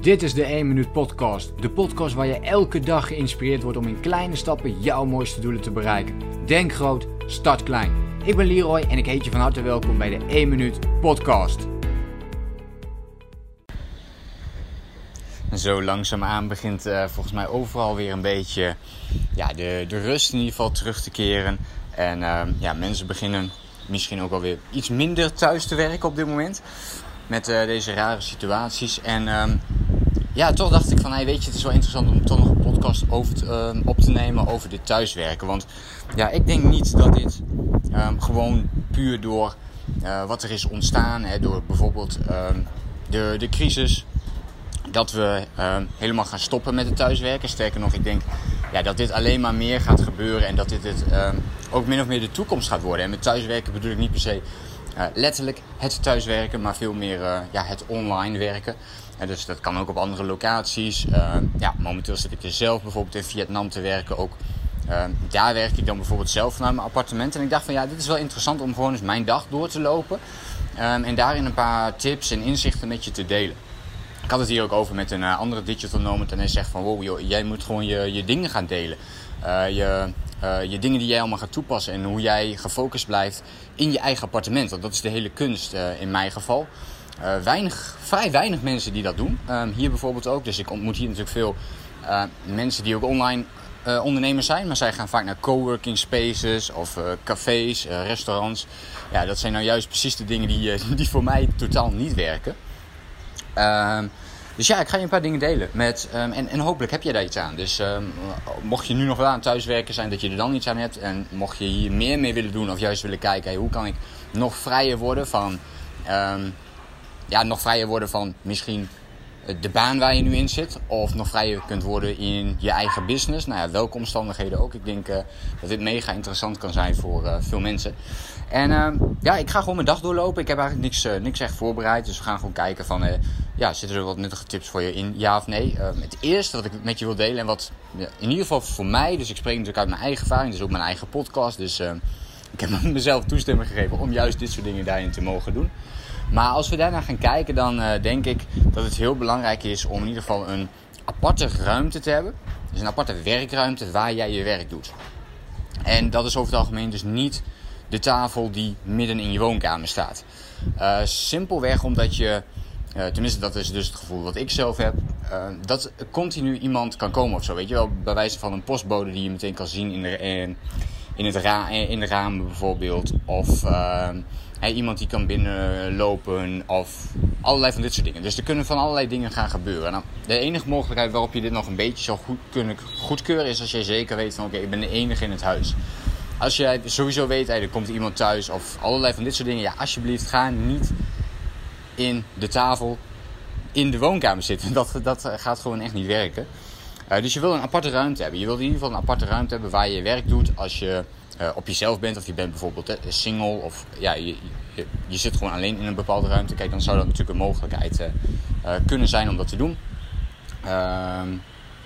Dit is de 1 Minuut Podcast. De podcast waar je elke dag geïnspireerd wordt om in kleine stappen jouw mooiste doelen te bereiken. Denk groot, start klein. Ik ben Leroy en ik heet je van harte welkom bij de 1 Minuut Podcast. Zo langzaamaan begint uh, volgens mij overal weer een beetje ja, de, de rust in ieder geval terug te keren. En uh, ja, mensen beginnen misschien ook alweer iets minder thuis te werken op dit moment. Met uh, deze rare situaties. En uh, ja, toch dacht ik van, hey, weet je, het is wel interessant om toch nog een podcast over uh, op te nemen over dit thuiswerken. Want ja, ik denk niet dat dit um, gewoon puur door uh, wat er is ontstaan, hè, door bijvoorbeeld um, de, de crisis, dat we helemaal gaan stoppen met het thuiswerken. Sterker nog, ik denk ja, dat dit alleen maar meer gaat gebeuren en dat dit het, ook min of meer de toekomst gaat worden. En met thuiswerken bedoel ik niet per se uh, letterlijk het thuiswerken, maar veel meer uh, ja, het online werken. Uh, dus dat kan ook op andere locaties. ja, momenteel zit ik zelf bijvoorbeeld in Vietnam te werken. Ook daar werk ik dan bijvoorbeeld zelf vanuit mijn appartement. En ik dacht van ja, dit is wel interessant om gewoon eens mijn dag door te lopen. Um, en daarin een paar tips en inzichten met je te delen. Ik had het hier ook over met een andere digital nomad. En hij zegt van wow, joh, jij moet gewoon je, je dingen gaan delen. je, uh, je dingen die jij allemaal gaat toepassen en hoe jij gefocust blijft in je eigen appartement. Want dat is de hele kunst uh, in mijn geval. Uh, weinig, vrij weinig mensen die dat doen. Um, hier bijvoorbeeld ook. Dus ik ontmoet hier natuurlijk veel mensen die ook online ondernemers zijn. Maar zij gaan vaak naar coworking spaces of cafés, restaurants. Ja, dat zijn nou juist precies de dingen die, die voor mij totaal niet werken. Ehm, dus ja, ik ga je een paar dingen delen. Met, um, en, en hopelijk heb je daar iets aan. Dus um, mocht je nu nog wel aan thuiswerken zijn, dat je er dan iets aan hebt. En mocht je hier meer mee willen doen of juist willen kijken, hoe kan ik nog vrijer worden van... Ja, nog vrijer worden van misschien de baan waar je nu in zit. Of nog vrijer kunt worden in je eigen business. Nou ja, welke omstandigheden ook. Ik denk uh, dat dit mega interessant kan zijn voor uh, veel mensen. En uh, ja, ik ga gewoon mijn dag doorlopen. Ik heb eigenlijk niks, uh, niks echt voorbereid. Dus we gaan gewoon kijken van, ja, zitten er wat nuttige tips voor je in? Ja of nee? het eerste wat ik met je wil delen en wat in ieder geval voor mij, dus ik spreek natuurlijk uit mijn eigen ervaring. Dus ook mijn eigen podcast. Dus ik heb mezelf toestemming gegeven om juist dit soort dingen daarin te mogen doen. Maar als we daarna gaan kijken, dan denk ik dat het heel belangrijk is om in ieder geval een aparte ruimte te hebben. Dus een aparte werkruimte waar jij je werk doet. En dat is over het algemeen dus niet de tafel die midden in je woonkamer staat. Uh, simpelweg omdat je, uh, tenminste dat is dus het gevoel wat ik zelf heb, uh, dat continu iemand kan komen of zo. Weet je wel, bij wijze van een postbode die je meteen kan zien in de, in, in het ra in de ramen bijvoorbeeld. Of iemand die kan binnenlopen of allerlei van dit soort dingen. Dus er kunnen van allerlei dingen gaan gebeuren. Nou, de enige mogelijkheid waarop je dit nog een beetje zou goed kunnen goedkeuren is als je zeker weet van oké, ik ben de enige in het huis als jij sowieso weet, hey, er komt iemand thuis of allerlei van dit soort dingen. Ja, alsjeblieft, ga niet in de tafel in de woonkamer zitten. Dat, dat gaat gewoon echt niet werken. Uh, dus je wil een aparte ruimte hebben. Je wil in ieder geval een aparte ruimte hebben waar je werk doet als je uh, op jezelf bent. Of je bent bijvoorbeeld uh, single. Of ja, je, je, zit gewoon alleen in een bepaalde ruimte. Kijk, dan zou dat natuurlijk een mogelijkheid kunnen zijn om dat te doen. Ehm,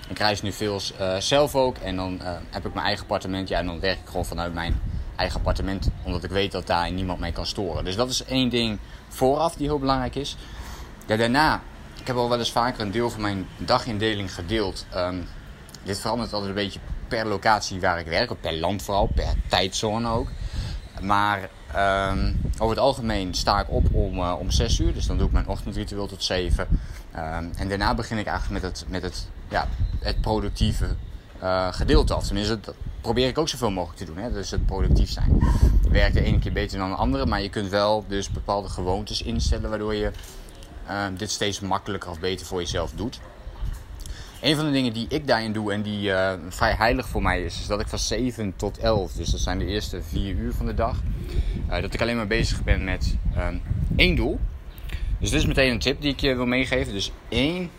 ik reis nu veel zelf ook en dan heb ik mijn eigen appartement. Ja, en dan werk ik gewoon vanuit mijn eigen appartement, omdat ik weet dat daar niemand mee kan storen. Dus dat is één ding vooraf die heel belangrijk is. Ja, daarna, ik heb al wel eens vaker een deel van mijn dagindeling gedeeld. Um, dit verandert altijd een beetje per locatie waar ik werk, per land vooral, per tijdzone ook. Maar um, over het algemeen sta ik op om, uh, om 6 uur, dus dan doe ik mijn ochtendritueel tot 7. Um, en daarna begin ik eigenlijk met het, met het ja, het productieve uh, gedeelte af. Tenminste, dat probeer ik ook zoveel mogelijk te doen. Hè? Dus het productief zijn. Werkt de ene keer beter dan de andere, maar je kunt wel dus bepaalde gewoontes instellen waardoor je uh, dit steeds makkelijker of beter voor jezelf doet. Een van de dingen die ik daarin doe en die uh, vrij heilig voor mij is, is dat ik van 7 tot 11, dus dat zijn de eerste 4 uur van de dag, uh, dat ik alleen maar bezig ben met um, één doel. Dus dit is meteen een tip die ik je wil meegeven. Dus één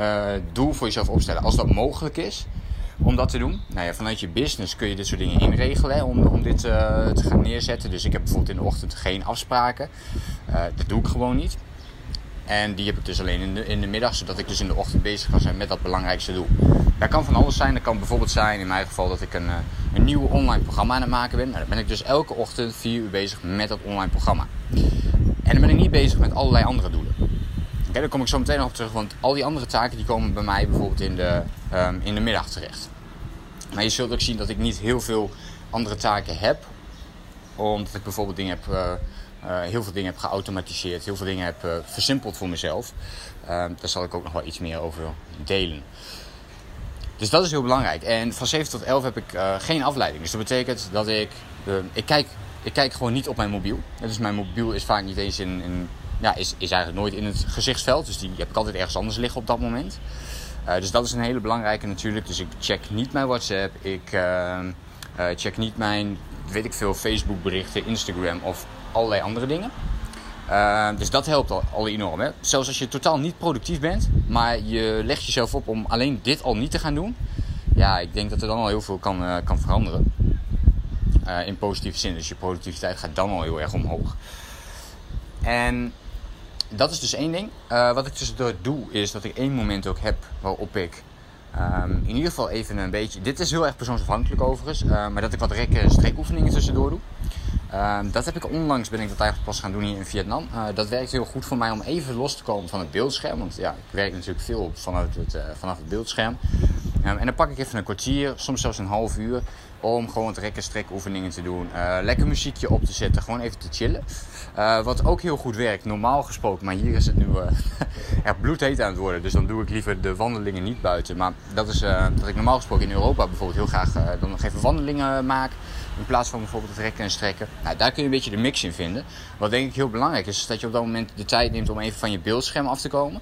uh, doel voor jezelf opstellen. Als dat mogelijk is om dat te doen. Nou ja, vanuit je business kun je dit soort dingen inregelen om, om dit te gaan neerzetten. Dus ik heb bijvoorbeeld in de ochtend geen afspraken. Dat doe ik gewoon niet. En die heb ik dus alleen in de, in de middag, zodat ik dus in de ochtend bezig kan zijn met dat belangrijkste doel. Dat kan van alles zijn. Dat kan bijvoorbeeld zijn, in mijn geval, dat ik een, een nieuw online programma aan het maken ben. Nou, dan ben ik dus elke ochtend 4 uur bezig met dat online programma. En dan ben ik niet bezig met allerlei andere doelen. Oké, daar kom ik zo meteen nog op terug, want al die andere taken die komen bij mij bijvoorbeeld in de, ehm, in de middag terecht. Maar je zult ook zien dat ik niet heel veel andere taken heb, omdat ik bijvoorbeeld dingen heb, uh, uh, heel veel dingen heb geautomatiseerd, heel veel dingen heb uh, versimpeld voor mezelf. Ehm, daar zal ik ook nog wel iets meer over delen. Dus dat is heel belangrijk. En van 7 tot 11 heb ik geen afleiding. Dus dat betekent dat ik, ik kijk ik kijk gewoon niet op mijn mobiel. Dus mijn mobiel is vaak niet eens in, in ja, is, is eigenlijk nooit in het gezichtsveld. Dus die heb ik altijd ergens anders liggen op dat moment. Dus dat is een hele belangrijke natuurlijk. Dus ik check niet mijn WhatsApp. Ik uh, check niet mijn, weet ik veel, Facebook berichten, Instagram of allerlei andere dingen. dus dat helpt al, enorm. Hè? Zelfs als je totaal niet productief bent, maar je legt jezelf op om alleen dit al niet te gaan doen. Ja, ik denk dat er dan al heel veel kan, kan veranderen. in positieve zin. Dus je productiviteit gaat dan al heel erg omhoog. En dat is dus één ding. Wat ik tussendoor doe, is dat ik één moment ook heb waarop ik um, in ieder geval even een beetje. Dit is heel erg persoonsafhankelijk overigens, maar dat ik wat rekken streekoefeningen tussendoor doe. Uh, dat heb ik onlangs ben ik dat eigenlijk pas gaan doen hier in Vietnam. Uh, dat werkt heel goed voor mij om even los te komen van het beeldscherm. Want ja, ik werk natuurlijk veel vanuit het, vanaf het beeldscherm. Um, en dan pak ik even een kwartier, soms zelfs een half uur om gewoon rekken strek oefeningen te doen. Uh, lekker muziekje op te zetten, gewoon even te chillen. Wat ook heel goed werkt, normaal gesproken, maar hier is het nu echt bloedheet aan het worden. Dus dan doe ik liever de wandelingen niet buiten. Maar dat is dat ik normaal gesproken in Europa bijvoorbeeld heel graag dan nog even wandelingen maak. In plaats van bijvoorbeeld het rekken en strekken. Nou, daar kun je een beetje de mix in vinden. Wat denk ik heel belangrijk is, is dat je op dat moment de tijd neemt om even van je beeldscherm af te komen.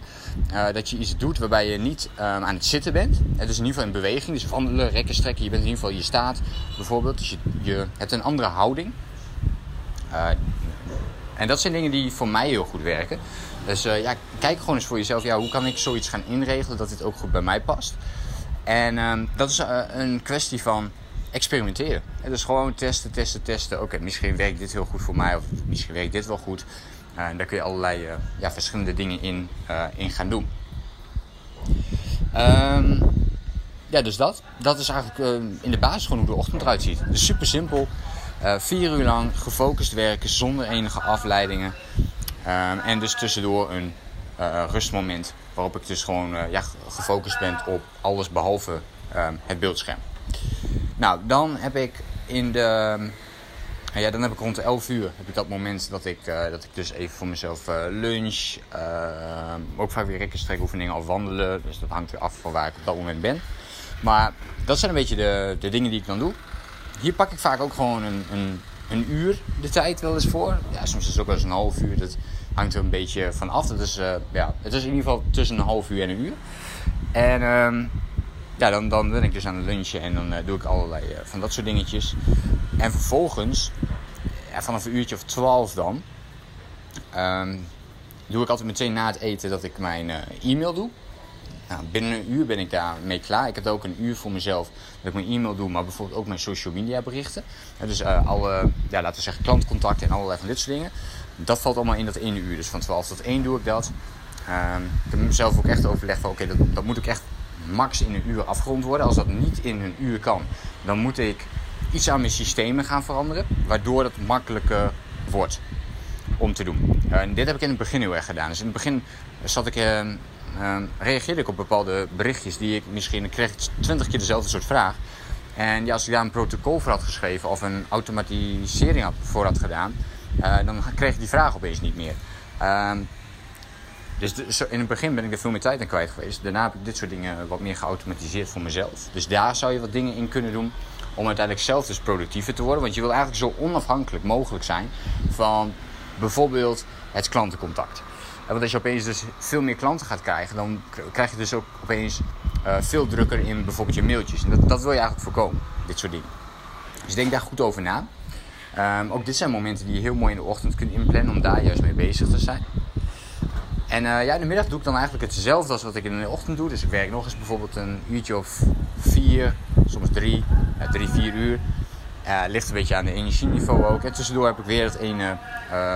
dat je iets doet waarbij je niet aan het zitten bent. Het is in ieder geval in beweging. Dus wandelen, rekken, strekken. Je bent in ieder geval, je staat bijvoorbeeld. Dus je, je hebt een andere houding. Uh, en dat zijn dingen die voor mij heel goed werken. Dus uh, ja, kijk gewoon eens voor jezelf. Ja, hoe kan ik zoiets gaan inregelen dat dit ook goed bij mij past? En uh, dat is een kwestie van experimenteren. Dus gewoon testen, testen, testen. Oké, misschien werkt dit heel goed voor mij. Of misschien werkt dit wel goed. en daar kun je allerlei ja, verschillende dingen in, in gaan doen. Um, ja, dus dat. Dat is eigenlijk in de basis gewoon hoe de ochtend eruit ziet. Dus super simpel. Vier uur lang gefocust werken zonder enige afleidingen. Um, en dus tussendoor een rustmoment waarop ik dus gewoon ja, gefocust ben op alles behalve um, het beeldscherm. Nou, dan heb ik in de. Ja, dan heb ik rond de 11 uur heb ik dat moment dat ik, dat ik dus even voor mezelf lunch. Ehm, ook vaak weer rekken oefeningen of wandelen. Dus dat hangt weer af van waar ik op dat moment ben. Maar dat zijn een beetje de, de dingen die ik dan doe. Hier pak ik vaak ook gewoon een, een, een uur de tijd wel eens voor. Ja, soms is het ook wel eens een half uur. Dat hangt er een beetje van af. Dat is, ja, het is in ieder geval tussen een half uur en een uur. En uh, ja, dan, dan ben ik dus aan het lunchen en dan uh, doe ik allerlei uh, van dat soort dingetjes. En vervolgens, ja, vanaf een uurtje of twaalf dan, um, doe ik altijd meteen na het eten dat ik mijn e-mail doe. Nou, binnen een uur ben ik daarmee klaar. Ik heb ook een uur voor mezelf dat ik mijn e-mail doe, maar bijvoorbeeld ook mijn social media berichten. Dus alle, ja, laten we zeggen, klantcontacten en allerlei van dit soort dingen. Dat valt allemaal in dat ene uur. Dus van 12 tot 1 doe ik dat. Um, ik heb mezelf ook echt overlegd van oké, dat, dat moet ook echt max in een uur afgerond worden. Als dat niet in een uur kan, dan moet ik iets aan mijn systemen gaan veranderen, waardoor het makkelijker wordt om te doen. Uh, dit heb ik in het begin heel erg gedaan. Dus in het begin zat ik, uh, uh, reageerde ik op bepaalde berichtjes die ik misschien ik kreeg twintig keer dezelfde soort vraag. En ja, als ik daar een protocol voor had geschreven of een automatisering voor had gedaan, dan kreeg ik die vraag opeens niet meer. Ehm, dus in het begin ben ik er veel meer tijd aan kwijt geweest. Daarna heb ik dit soort dingen wat meer geautomatiseerd voor mezelf. Dus daar zou je wat dingen in kunnen doen om uiteindelijk zelf dus productiever te worden. Want je wil eigenlijk zo onafhankelijk mogelijk zijn van bijvoorbeeld het klantencontact. Want als je opeens dus veel meer klanten gaat krijgen, dan krijg je dus ook opeens uh, veel drukker in bijvoorbeeld je mailtjes. En dat, dat wil je eigenlijk voorkomen, dit soort dingen. Dus denk daar goed over na. Um, ook dit zijn momenten die je heel mooi in de ochtend kunt inplannen om daar juist mee bezig te zijn. En uh, ja, in de middag doe ik dan eigenlijk hetzelfde als wat ik in de ochtend doe. Dus ik werk nog eens bijvoorbeeld een uurtje of vier, soms drie, uh, drie, vier uur. Uh, ligt een beetje aan de energieniveau ook. En tussendoor heb ik weer het ene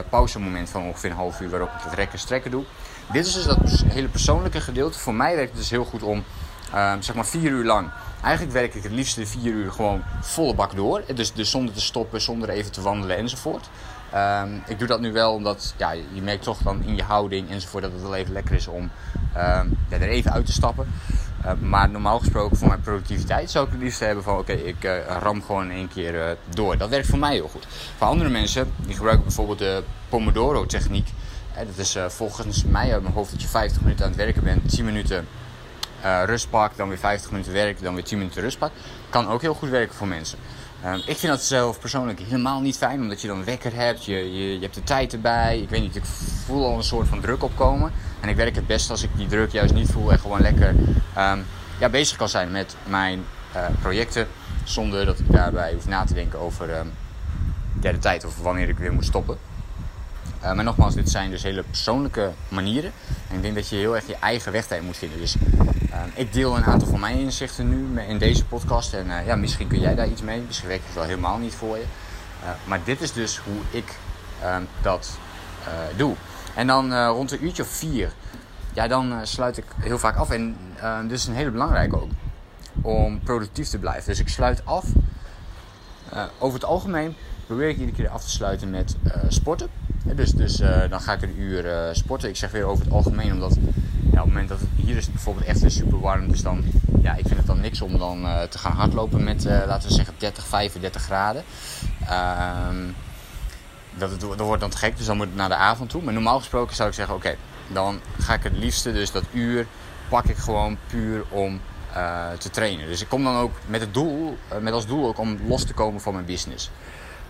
pauzemoment van ongeveer een half uur waarop ik het rekken strekken doe. Dit is dus dat hele persoonlijke gedeelte. Voor mij werkt het dus heel goed om uh, zeg maar vier uur lang. Eigenlijk werk ik het liefst de vier uur gewoon volle bak door. Dus, dus zonder te stoppen, zonder even te wandelen enzovoort. Ehm, ik doe dat nu wel omdat ja, je merkt toch dan in je houding enzovoort dat het wel even lekker is om ehm, er even uit te stappen. Ehm, maar normaal gesproken voor mijn productiviteit zou ik het liefst hebben van oké, ik uh, ram gewoon één keer uh, door. Dat werkt voor mij heel goed. Voor andere mensen, die gebruiken bijvoorbeeld de Pomodoro techniek. dat is volgens mij uit mijn hoofd dat je 50 minuten aan het werken bent, 10 minuten rust pakt, dan weer 50 minuten werken, dan weer 10 minuten rust pakt. Kan ook heel goed werken voor mensen. Um, ik vind dat zelf persoonlijk helemaal niet fijn, omdat je dan wekker hebt, je, je, je, hebt de tijd erbij. Ik weet niet, ik voel al een soort van druk opkomen. En ik werk het best als ik die druk juist niet voel en gewoon lekker um, ja, bezig kan zijn met mijn uh, projecten. Zonder dat ik daarbij hoef na te denken over um, ja, de tijd of wanneer ik weer moet stoppen. Uh, maar nogmaals, dit zijn dus hele persoonlijke manieren. En ik denk dat je heel erg je eigen weg daarin moet vinden. Dus uh, ik deel een aantal van mijn inzichten nu in deze podcast. En uh, ja, misschien kun jij daar iets mee. Misschien werkt het wel helemaal niet voor je. maar dit is dus hoe ik ehm, dat doe. En dan rond een uurtje of vier, ja, dan sluit ik heel vaak af. En dit is een hele belangrijke ook. Om productief te blijven. Dus ik sluit af. over het algemeen probeer ik iedere keer af te sluiten met sporten. Dus, dus dan ga ik een uur sporten. Ik zeg weer over het algemeen, omdat op het moment dat hier is bijvoorbeeld echt weer super warm. Dus dan, ja, ik vind het dan niks om dan uh, te gaan hardlopen met, laten we zeggen, 30, 35 graden. Ehm, dat, het, wordt dan te gek, dus dan moet het naar de avond toe. Maar normaal gesproken zou ik zeggen, oké, dan ga ik het liefste, dus dat uur, pak ik gewoon puur om te trainen. Dus ik kom dan ook met het doel, met als doel ook om los te komen van mijn business.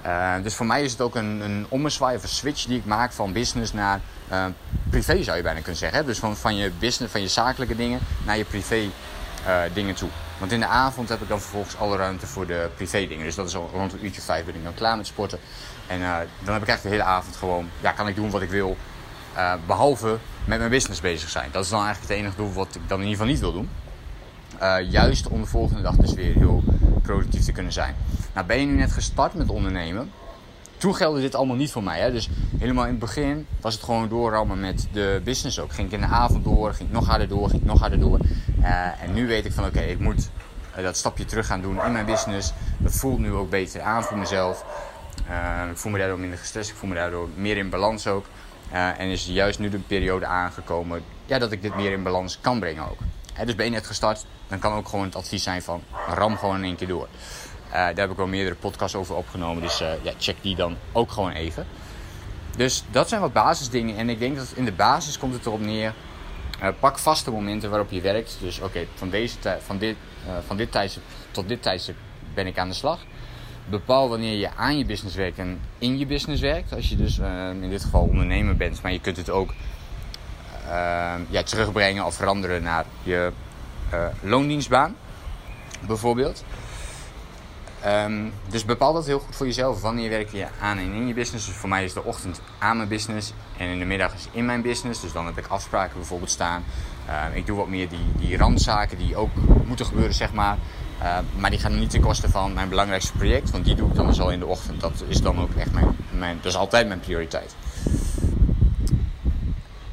Uh, dus voor mij is het ook een, een ommezwaai of een switch die ik maak van business naar uh, privé zou je bijna kunnen zeggen. Dus van, van je business, van je zakelijke dingen naar je privé uh, dingen toe. Want in de avond heb ik dan vervolgens alle ruimte voor de privé dingen. Dus dat is al rond een uurtje vijf ben ik dan klaar met sporten. En dan heb ik echt de hele avond gewoon, ja kan ik doen wat ik wil. behalve met mijn business bezig zijn. Dat is dan eigenlijk het enige doel wat ik dan in ieder geval niet wil doen. juist om de volgende dag dus weer heel productief te kunnen zijn. Nou, ben je nu net gestart met ondernemen? Toen gelde dit allemaal niet voor mij. Hè? Dus helemaal in het begin was het gewoon doorrammen met de business ook. Ging ik in de avond door, ging ik nog harder door, ging ik nog harder door. Uh, en nu weet ik van oké, ik moet uh, dat stapje terug gaan doen in mijn business. Dat voelt nu ook beter aan voor mezelf. Uh, ik voel me daardoor minder gestrest, ik voel me daardoor meer in balans ook. en is juist nu de periode aangekomen ja, dat ik dit meer in balans kan brengen ook. dus ben je net gestart, dan kan ook gewoon het advies zijn van ram gewoon in één keer door. Uh, daar heb ik wel meerdere podcasts over opgenomen. Dus uh, ja, check die dan ook gewoon even. Dus dat zijn wat basisdingen. En ik denk dat in de basis komt het erop neer. Uh, pak vaste momenten waarop je werkt. Dus oké, van, deze van, dit, van dit tijdstip tot dit tijdstip ben ik aan de slag. Bepaal wanneer je aan je business werkt en in je business werkt. Als je dus in dit geval ondernemer bent. Maar je kunt het ook ja, terugbrengen of veranderen naar je loondienstbaan. Bijvoorbeeld. Um, dus bepaal dat heel goed voor jezelf. Wanneer werk je aan en in je business? Dus voor mij is de ochtend aan mijn business en in de middag is in mijn business. Dus dan heb ik afspraken bijvoorbeeld staan. Uh, ik doe wat meer die, die randzaken die ook moeten gebeuren, zeg maar. Uh, maar die gaan niet ten koste van mijn belangrijkste project. Want die doe ik dan dus al in de ochtend. Dat is dan ook echt mijn, mijn dat is altijd mijn prioriteit.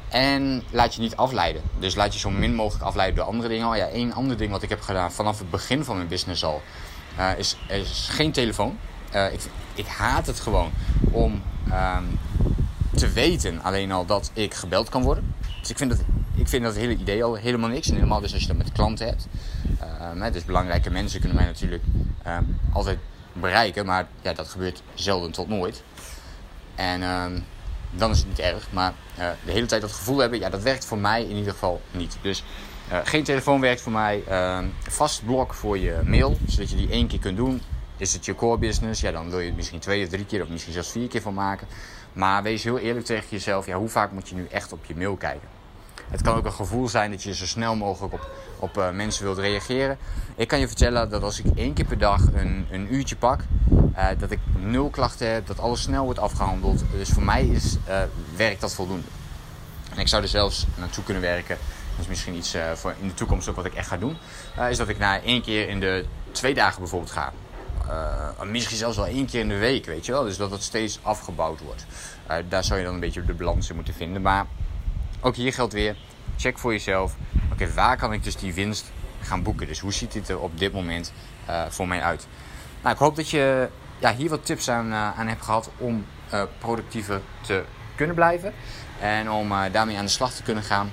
En laat je niet afleiden. Dus laat je zo min mogelijk afleiden door andere dingen. Oh ja, één ander ding wat ik heb gedaan vanaf het begin van mijn business al uh, is, is geen telefoon. Uh, ik, ik, haat het gewoon om um, te weten alleen al dat ik gebeld kan worden. Dus ik vind dat, ik vind dat hele idee al helemaal niks. En helemaal dus als je dat met klanten hebt. Uh, dus belangrijke mensen kunnen mij natuurlijk ehm, altijd bereiken. Maar ja, dat gebeurt zelden tot nooit. En dan is het niet erg. Maar de hele tijd dat gevoel hebben, ja, dat werkt voor mij in ieder geval niet. Dus uh, geen telefoon werkt voor mij. Uh, vast blok voor je mail, zodat je die één keer kunt doen. Is het je core business? Ja, dan wil je het misschien twee of drie keer of misschien zelfs vier keer van maken. Maar wees heel eerlijk tegen jezelf. Ja, hoe vaak moet je nu echt op je mail kijken? Het kan ook een gevoel zijn dat je zo snel mogelijk op, op uh, mensen wilt reageren. Ik kan je vertellen dat als ik één keer per dag een, een uurtje pak, uh, dat ik nul klachten heb, dat alles snel wordt afgehandeld. Dus voor mij is, uh, werkt dat voldoende. En ik zou er zelfs naartoe kunnen werken is misschien iets uh, voor in de toekomst ook wat ik echt ga doen. Uh, is dat ik na één keer in de twee dagen bijvoorbeeld ga. Uh, misschien zelfs wel één keer in de week, weet je wel. Dus dat het steeds afgebouwd wordt. daar zou je dan een beetje de balans in moeten vinden. Maar ook hier geldt weer, check voor jezelf. Oké, waar kan ik dus die winst gaan boeken? Dus hoe ziet dit er op dit moment voor mij uit? Nou, ik hoop dat je ja, hier wat tips aan, aan hebt gehad om productiever te kunnen blijven. En om daarmee aan de slag te kunnen gaan.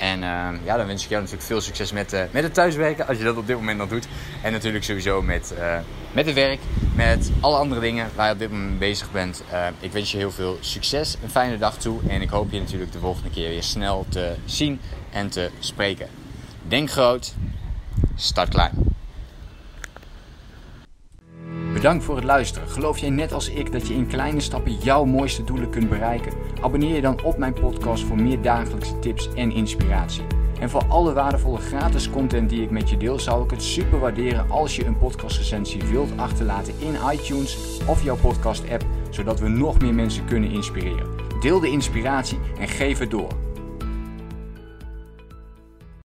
En ja, dan wens ik jou natuurlijk veel succes met, met het thuiswerken, als je dat op dit moment nog doet. En natuurlijk sowieso met, met het werk, met alle andere dingen waar je op dit moment bezig bent. ik wens je heel veel succes, een fijne dag toe. En ik hoop je natuurlijk de volgende keer weer snel te zien en te spreken. Denk groot, start klein. Bedankt voor het luisteren. Geloof jij net als ik dat je in kleine stappen jouw mooiste doelen kunt bereiken? Abonneer je dan op mijn podcast voor meer dagelijkse tips en inspiratie. En voor alle waardevolle gratis content die ik met je deel, zou ik het super waarderen als je een podcastrecensie wilt achterlaten in iTunes of jouw podcast app, zodat we nog meer mensen kunnen inspireren. Deel de inspiratie en geef het door.